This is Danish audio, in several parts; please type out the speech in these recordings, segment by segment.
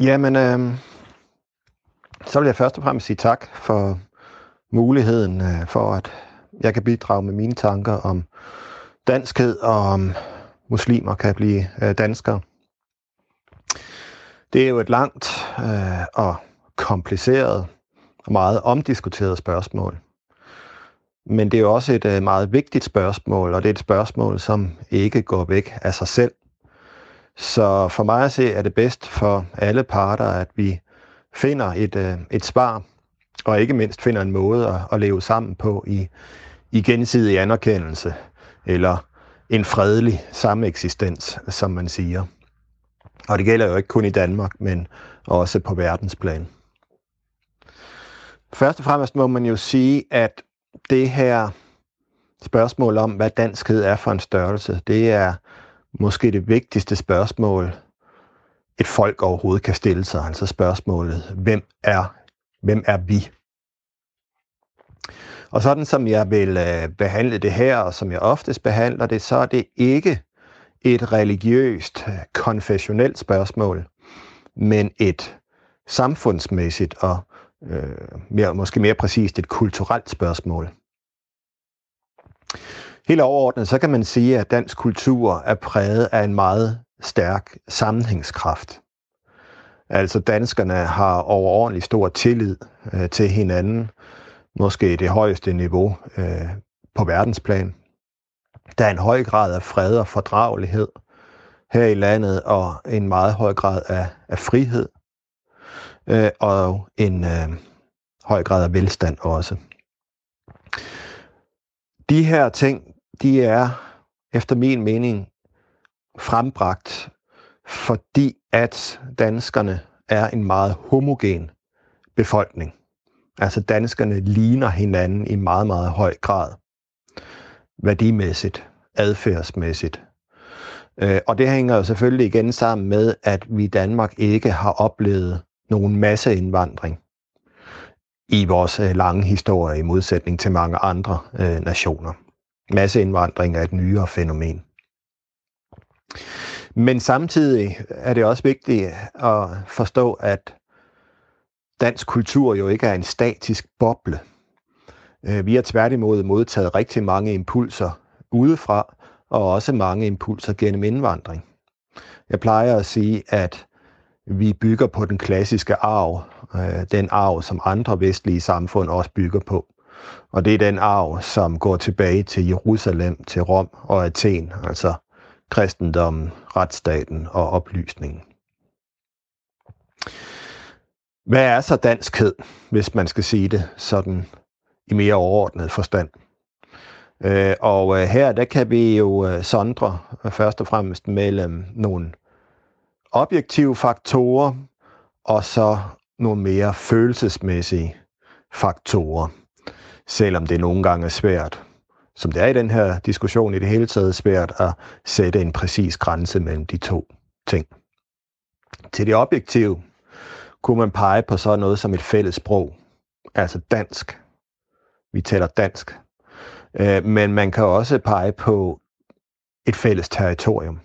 Jamen, øh, så vil jeg først og fremmest sige tak for muligheden øh, for, at jeg kan bidrage med mine tanker om danskhed og om muslimer kan blive øh, danskere. Det er jo et langt øh, og kompliceret og meget omdiskuteret spørgsmål. Men det er jo også et øh, meget vigtigt spørgsmål, og det er et spørgsmål, som ikke går væk af sig selv. Så for mig at se, er det bedst for alle parter, at vi finder et, øh, et svar, og ikke mindst finder en måde at, at leve sammen på i, i gensidig anerkendelse, eller en fredelig sameksistens, som man siger. Og det gælder jo ikke kun i Danmark, men også på verdensplan. Først og fremmest må man jo sige, at det her spørgsmål om, hvad danskhed er for en størrelse, det er måske det vigtigste spørgsmål, et folk overhovedet kan stille sig. Altså spørgsmålet, hvem er, hvem er vi? Og sådan som jeg vil øh, behandle det her, og som jeg oftest behandler det, så er det ikke et religiøst, konfessionelt spørgsmål, men et samfundsmæssigt og øh, mere, måske mere præcist et kulturelt spørgsmål. Helt overordnet, så kan man sige, at dansk kultur er præget af en meget stærk sammenhængskraft. Altså danskerne har overordentlig stor tillid øh, til hinanden, måske det højeste niveau øh, på verdensplan. Der er en høj grad af fred og fordragelighed her i landet, og en meget høj grad af, af frihed, øh, og en øh, høj grad af velstand også. De her ting, de er efter min mening frembragt, fordi at danskerne er en meget homogen befolkning. Altså danskerne ligner hinanden i meget, meget høj grad. Værdimæssigt, adfærdsmæssigt. Øh, og det hænger jo selvfølgelig igen sammen med, at vi i Danmark ikke har oplevet nogen masseindvandring i vores øh, lange historie i modsætning til mange andre øh, nationer. Masseindvandring er et nyere fænomen. Men samtidig er det også vigtigt at forstå, at dansk kultur jo ikke er en statisk boble. Øh, vi har tværtimod modtaget rigtig mange impulser udefra, og også mange impulser gennem indvandring. Jeg plejer at sige, at vi bygger på den klassiske arv, øh, den arv, som andre vestlige samfund også bygger på. Og det er den arv, som går tilbage til Jerusalem, til Rom og Athen, altså kristendommen, retsstaten og oplysningen. Hvad er så danskhed, hvis man skal sige det sådan i mere overordnet forstand? Øh, og øh, her der kan vi jo øh, sondre øh, først og fremmest mellem nogle objektive faktorer og så nogle mere følelsesmæssige faktorer, selvom det nogle gange er svært, som det er i den her diskussion i det hele taget, svært at sætte en præcis grænse mellem de to ting. Til det objektive kunne man pege på sådan noget som et fælles sprog, altså dansk. Vi taler dansk. Øh, men man kan også pege på et fælles territorium.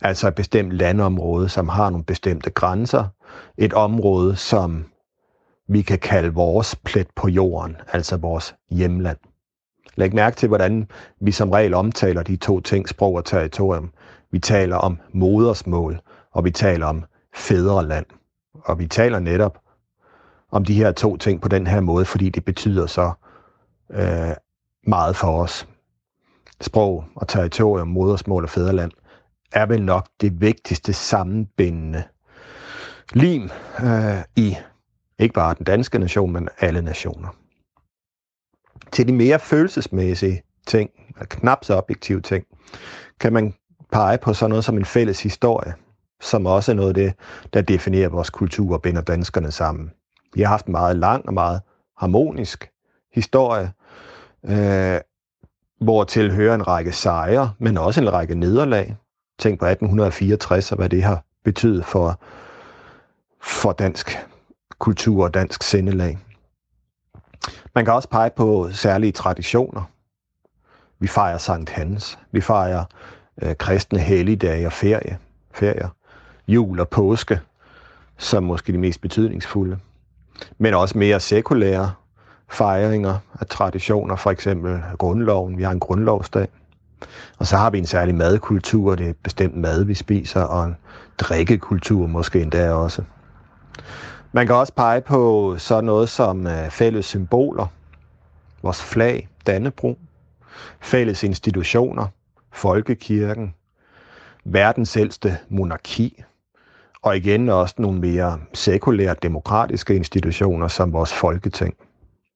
Altså et bestemt landområde, som har nogle bestemte grænser. Et område, som vi kan kalde vores plet på jorden, altså vores hjemland. Læg mærke til, hvordan vi som regel omtaler de to ting, sprog og territorium. Vi taler om modersmål, og vi taler om fædreland. Og vi taler netop om de her to ting på den her måde, fordi det betyder så øh, meget for os. Sprog og territorium, modersmål og fædreland er vel nok det vigtigste sammenbindende lim øh, i ikke bare den danske nation, men alle nationer. Til de mere følelsesmæssige ting, knap så objektive ting, kan man pege på sådan noget som en fælles historie, som også er noget af det, der definerer vores kultur og binder danskerne sammen. Vi har haft en meget lang og meget harmonisk historie, øh, hvor tilhører en række sejre, men også en række nederlag. Tænk på 1864 og hvad det har betydet for, for dansk kultur og dansk sindelag. Man kan også pege på særlige traditioner. Vi fejrer Sankt Hans. Vi fejrer øh, kristne helligdage og ferie, ferier. Jul og påske. som måske de mest betydningsfulde. Men også mere sekulære fejringer af traditioner, for eksempel grundloven. Vi har en grundlovsdag. Og så har vi en særlig madkultur, det er bestemt mad, vi spiser, og en drikkekultur måske endda også. Man kan også pege på sådan noget som øh, fælles symboler, vores flag, Dannebro, fælles institutioner, folkekirken, verdens ældste monarki, og igen også nogle mere sekulære demokratiske institutioner som vores folketing,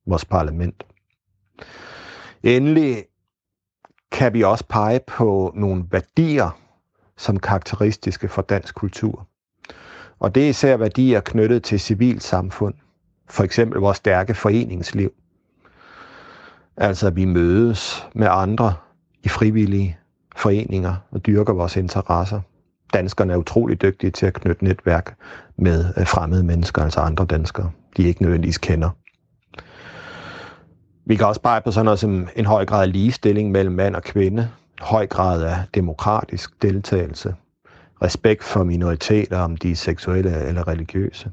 vores parlament. Endelig kan vi også pege på nogle værdier, som karakteristiske for dansk kultur. Og det er især værdier knyttet til civilt samfund. For eksempel vores stærke foreningsliv. Altså at vi mødes med andre i frivillige foreninger og dyrker vores interesser. Danskerne er utrolig dygtige til at knytte netværk med øh, fremmede mennesker, altså andre danskere, de ikke nødvendigvis kender. Vi kan også pege på sådan noget som en høj grad af ligestilling mellem mand og kvinde, høj grad af demokratisk deltagelse, respekt for minoriteter, om de er seksuelle eller religiøse,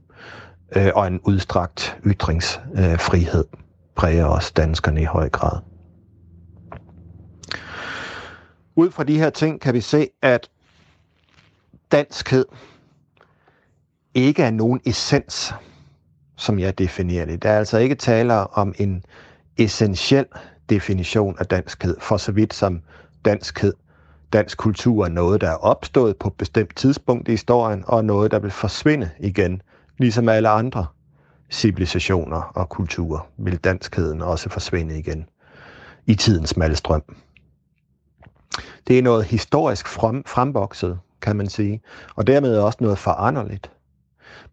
øh, og en udstrakt ytringsfrihed præger også danskerne i høj grad. Ud fra de her ting kan vi se, at danskhed ikke er nogen essens, som jeg definerer det. Der er altså ikke tale om en essentiel definition af danskhed, for så vidt som danskhed, dansk kultur er noget, der er opstået på et bestemt tidspunkt i historien, og noget, der vil forsvinde igen, ligesom alle andre civilisationer og kulturer, vil danskheden også forsvinde igen i tidens malstrøm. Det er noget historisk frem, fremvokset, kan man sige, og dermed også noget foranderligt.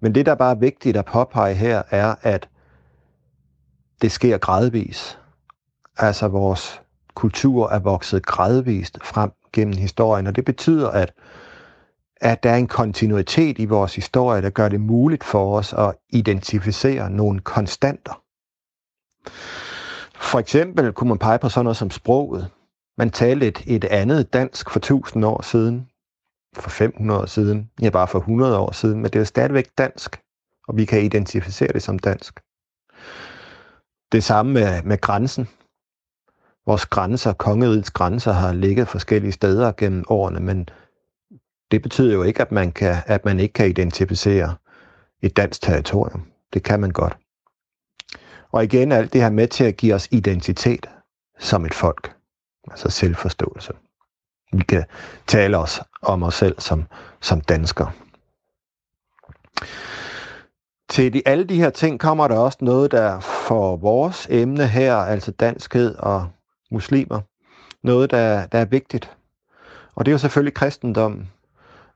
Men det, der bare er vigtigt at påpege her, er, at det sker gradvis. Altså vores kultur er vokset gradvist frem gennem historien, og det betyder, at, at der er en kontinuitet i vores historie, der gør det muligt for os at identificere nogle konstanter. For eksempel kunne man pege på sådan noget som sproget. Man talte et, et andet dansk for 1000 år siden, for 500 år siden, ja bare for 100 år siden, men det er stadigvæk dansk, og vi kan identificere det som dansk. Det samme med, med grænsen. Vores grænser, kongerigets grænser, har ligget forskellige steder gennem årene, men det betyder jo ikke, at man, kan, at man ikke kan identificere et dansk territorium. Det kan man godt. Og igen alt det her med til at give os identitet som et folk. Altså selvforståelse. Vi kan tale os om os selv som, som danskere. Til de, alle de her ting kommer der også noget, der for vores emne her, altså danskhed og muslimer, noget, der, der er vigtigt. Og det er jo selvfølgelig kristendommen,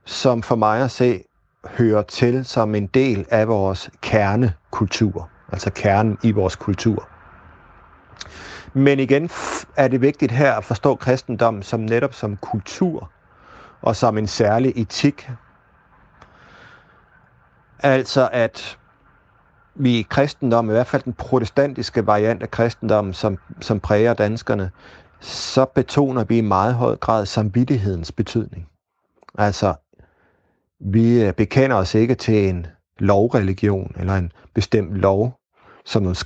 som for mig at se hører til som en del af vores kernekultur, altså kernen i vores kultur. Men igen er det vigtigt her at forstå kristendommen som netop som kultur og som en særlig etik. Altså at vi i kristendommen, i hvert fald den protestantiske variant af kristendommen, som, som præger danskerne, så betoner vi i meget høj grad samvittighedens betydning. Altså, vi øh, bekender os ikke til en lovreligion eller en bestemt lov, som nogle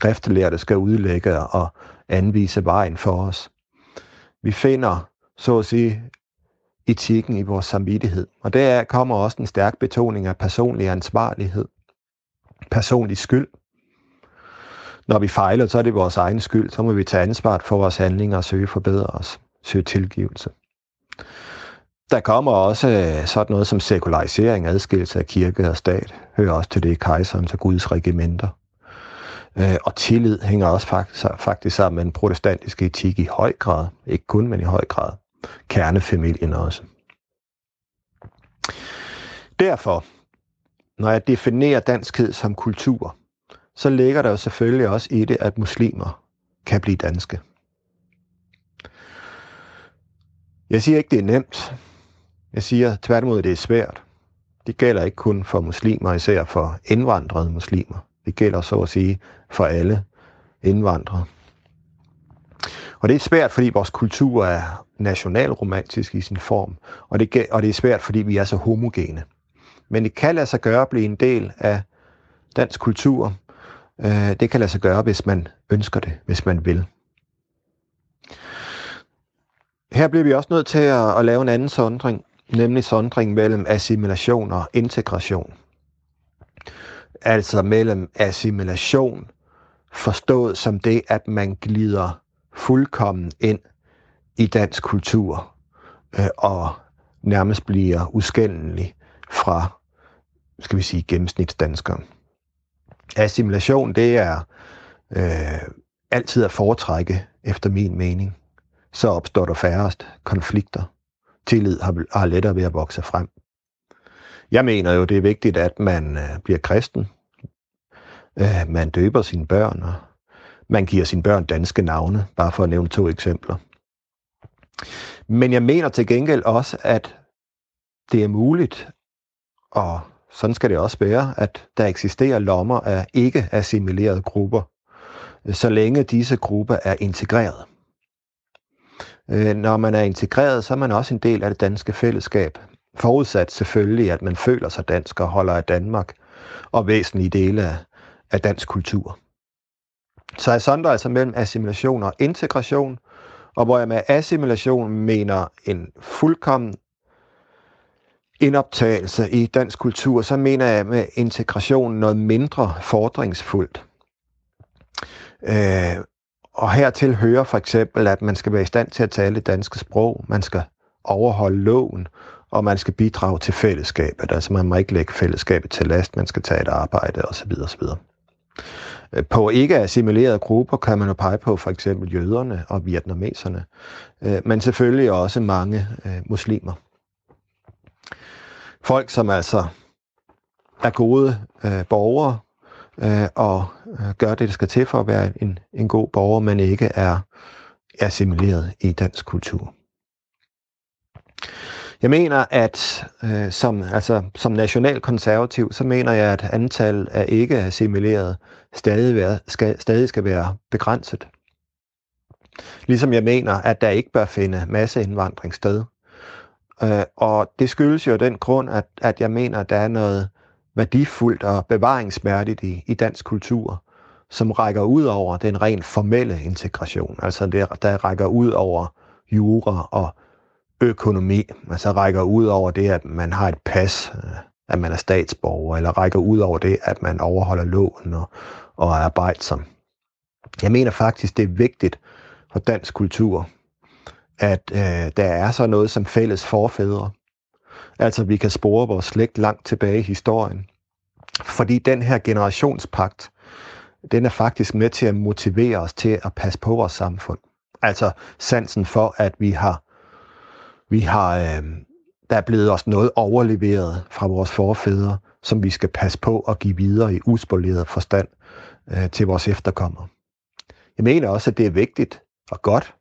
der skal udlægge og anvise vejen for os. Vi finder, så at sige, etikken i vores samvittighed. Og der kommer også en stærk betoning af personlig ansvarlighed personlig skyld. Når vi fejler, så er det vores egen skyld. Så må vi tage ansvar for vores handlinger og søge forbedre os. Søge tilgivelse. Der kommer også øh, sådan noget som sekularisering, adskillelse af kirke og stat. Hører også til det i kejserens og Guds regimenter. Øh, og tillid hænger også faktisk sammen med den protestantisk etik i høj grad. Ikke kun, men i høj grad. Kernefamilien også. Derfor når jeg definerer danskhed som kultur, så ligger der jo selvfølgelig også i det, at muslimer kan blive danske. Jeg siger ikke, det er nemt. Jeg siger tværtimod, det er svært. Det gælder ikke kun for muslimer, især for indvandrede muslimer. Det gælder så at sige for alle indvandrere. Og det er svært, fordi vores kultur er nationalromantisk i sin form, og det, og det er svært, fordi vi er så homogene. Men det kan lade sig gøre at blive en del af dansk kultur. Øh, det kan lade sig gøre, hvis man ønsker det, hvis man vil. Her bliver vi også nødt til at, at lave en anden sondring, nemlig sondring mellem assimilation og integration. Altså mellem assimilation, forstået som det, at man glider fuldkommen ind i dansk kultur øh, og nærmest bliver uskældelig fra, skal vi sige, gennemsnitsdanskeren. Assimilation, det er øh, altid at foretrække, efter min mening. Så opstår der færrest konflikter. Tillid har, har lettere ved at vokse frem. Jeg mener jo, det er vigtigt, at man øh, bliver kristen. Øh, man døber sine børn, og man giver sine børn danske navne, bare for at nævne to eksempler. Men jeg mener til gengæld også, at det er muligt, og sådan skal det også være, at der eksisterer lommer af ikke assimilerede grupper, så længe disse grupper er integreret. Øh, når man er integreret, så er man også en del af det danske fællesskab. Forudsat selvfølgelig, at man føler sig dansk og holder af Danmark og væsentlige dele af, af dansk kultur. Så jeg sondrer altså mellem assimilation og integration, og hvor jeg med assimilation mener en fuldkommen indoptagelse i dansk kultur, så mener jeg med integration noget mindre fordringsfuldt. Øh, og hertil hører for eksempel, at man skal være i stand til at tale det danske sprog, man skal overholde loven, og man skal bidrage til fællesskabet. Altså man må ikke lægge fællesskabet til last, man skal tage et arbejde osv. osv. Øh, på ikke assimilerede grupper kan man jo pege på for eksempel jøderne og vietnameserne, øh, men selvfølgelig også mange øh, muslimer. Folk, som altså er gode øh, borgere øh, og øh, gør det, der skal til for at være en, en god borger, men ikke er assimileret i dansk kultur. Jeg mener, at øh, som, altså, som nationalkonservativ, så mener jeg, at antallet af ikke assimilerede stadig, være, skal, stadig skal være begrænset. Ligesom jeg mener, at der ikke bør finde masseindvandring sted. Øh, og det skyldes jo den grund, at, at jeg mener, at der er noget værdifuldt og bevaringsværdigt i, i dansk kultur, som rækker ud over den rent formelle integration. Altså der, der rækker ud over jura og økonomi, altså rækker ud over det, at man har et pas, øh, at man er statsborger, eller rækker ud over det, at man overholder loven og, og er arbejdsom. Jeg mener faktisk, det er vigtigt for dansk kultur, at øh, der er så noget som fælles forfædre. Altså, vi kan spore vores slægt langt tilbage i historien. Fordi den her generationspagt, den er faktisk med til at motivere os til at passe på vores samfund. Altså sansen for, at vi har vi har, øh, der er blevet os noget overleveret fra vores forfædre, som vi skal passe på og give videre i uspoleret forstand øh, til vores efterkommere. Jeg mener også, at det er vigtigt og godt,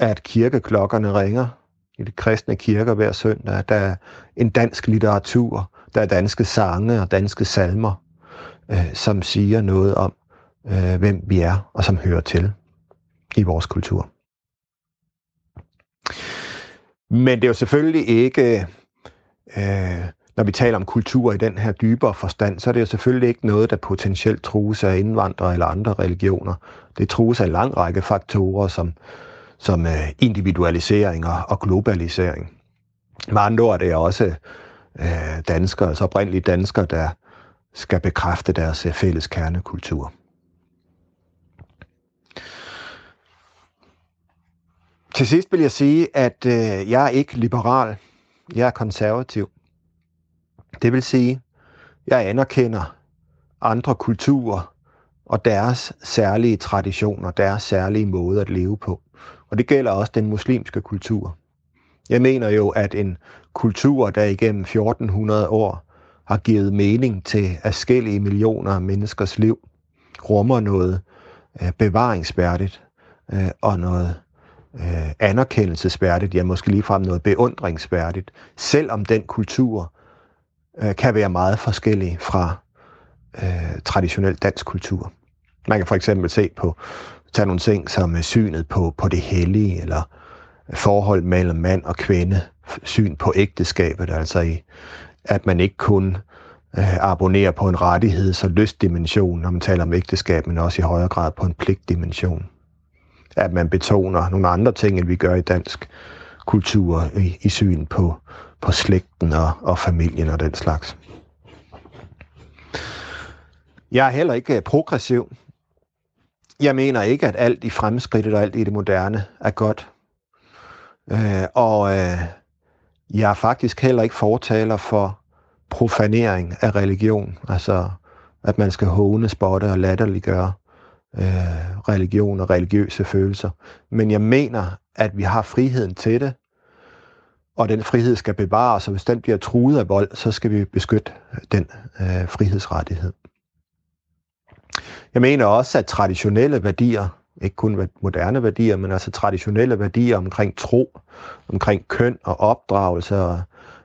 at kirkeklokkerne ringer i de kristne kirker hver søndag. Der er en dansk litteratur, der er danske sange og danske salmer, øh, som siger noget om, øh, hvem vi er og som hører til i vores kultur. Men det er jo selvfølgelig ikke, øh, når vi taler om kultur i den her dybere forstand, så er det jo selvfølgelig ikke noget, der potentielt trues af indvandrere eller andre religioner. Det trues af en lang række faktorer, som, som øh, individualisering og, globalisering. Med andre ord er det også øh, danskere, altså oprindelige danskere, der skal bekræfte deres øh, fælles kernekultur. Til sidst vil jeg sige, at øh, jeg er ikke liberal. Jeg er konservativ. Det vil sige, jeg anerkender andre kulturer og deres særlige traditioner, deres særlige måde at leve på. Og det gælder også den muslimske kultur. Jeg mener jo, at en kultur, der igennem 1400 år har givet mening til forskellige millioner af menneskers liv, rummer noget øh, bevaringsværdigt øh, og noget øh, anerkendelsesværdigt, ja måske ligefrem noget beundringsværdigt, selvom den kultur kan være meget forskellig fra traditionel dansk kultur. Man kan for eksempel se på, tage nogle ting som øh, synet på, på det hellige, eller forhold mellem mand og kvinde, syn på ægteskabet, altså i at man ikke kun øh, abonnerer på en rettigheds- og lystdimension, når man taler om ægteskab, men også i højere grad på en pligtdimension. At man betoner nogle andre ting, end vi gør i dansk kultur i, i syn på, på slægten og, og familien og den slags. Jeg er heller ikke øh, progressiv. Jeg mener ikke, at alt i fremskridtet og alt i det moderne er godt. Øh, og øh, jeg er faktisk heller ikke fortaler for profanering af religion. Altså, at man skal håne, spotte og latterliggøre øh, religion og religiøse følelser. Men jeg mener, at vi har friheden til det, og den frihed skal bevares, og hvis den bliver truet af vold, så skal vi beskytte den øh, frihedsrettighed. Jeg mener også, at traditionelle værdier, ikke kun moderne værdier, men altså traditionelle værdier omkring tro, omkring køn og opdragelse og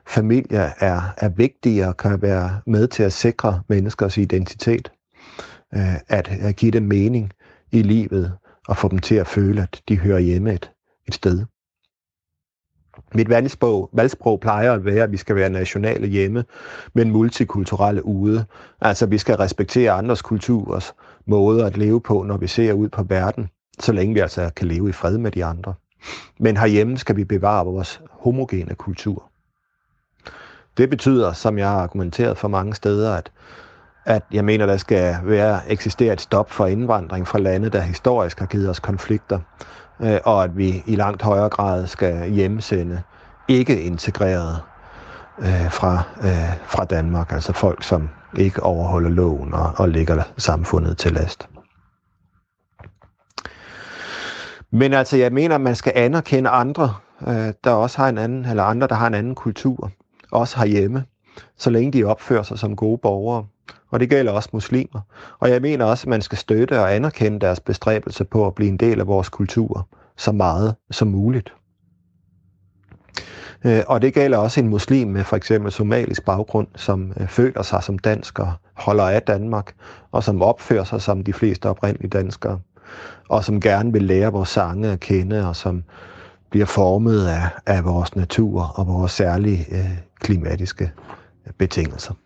familie er, er vigtige og kan være med til at sikre menneskers identitet. Øh, at, at give dem mening i livet og få dem til at føle, at de hører hjemme et, et sted. Mit valgsprog, valgsprog plejer at være, at vi skal være nationale hjemme, men multikulturelle ude. Altså, vi skal respektere andres kulturers måder at leve på, når vi ser ud på verden, så længe vi altså kan leve i fred med de andre. Men herhjemme skal vi bevare vores homogene kultur. Det betyder, som jeg har argumenteret for mange steder, at, at jeg mener, der skal være eksistere et stop for indvandring fra lande, der historisk har givet os konflikter, øh, og at vi i langt højere grad skal hjemsende ikke integrerede øh, fra, øh, fra Danmark, altså folk, som ikke overholder loven og, og ligger samfundet til last. Men altså, jeg mener, at man skal anerkende andre, øh, der også har en anden, eller andre, der har en anden kultur, også herhjemme, så længe de opfører sig som gode borgere. Og det gælder også muslimer. Og jeg mener også, at man skal støtte og anerkende deres bestræbelse på at blive en del af vores kultur så meget som muligt. Øh, og det gælder også en muslim med for eksempel somalisk baggrund, som øh, føler sig som dansker, holder af Danmark, og som opfører sig som de fleste oprindelige danskere, og som gerne vil lære vores sange at kende, og som bliver formet af, af vores natur og vores særlige øh, klimatiske betingelser.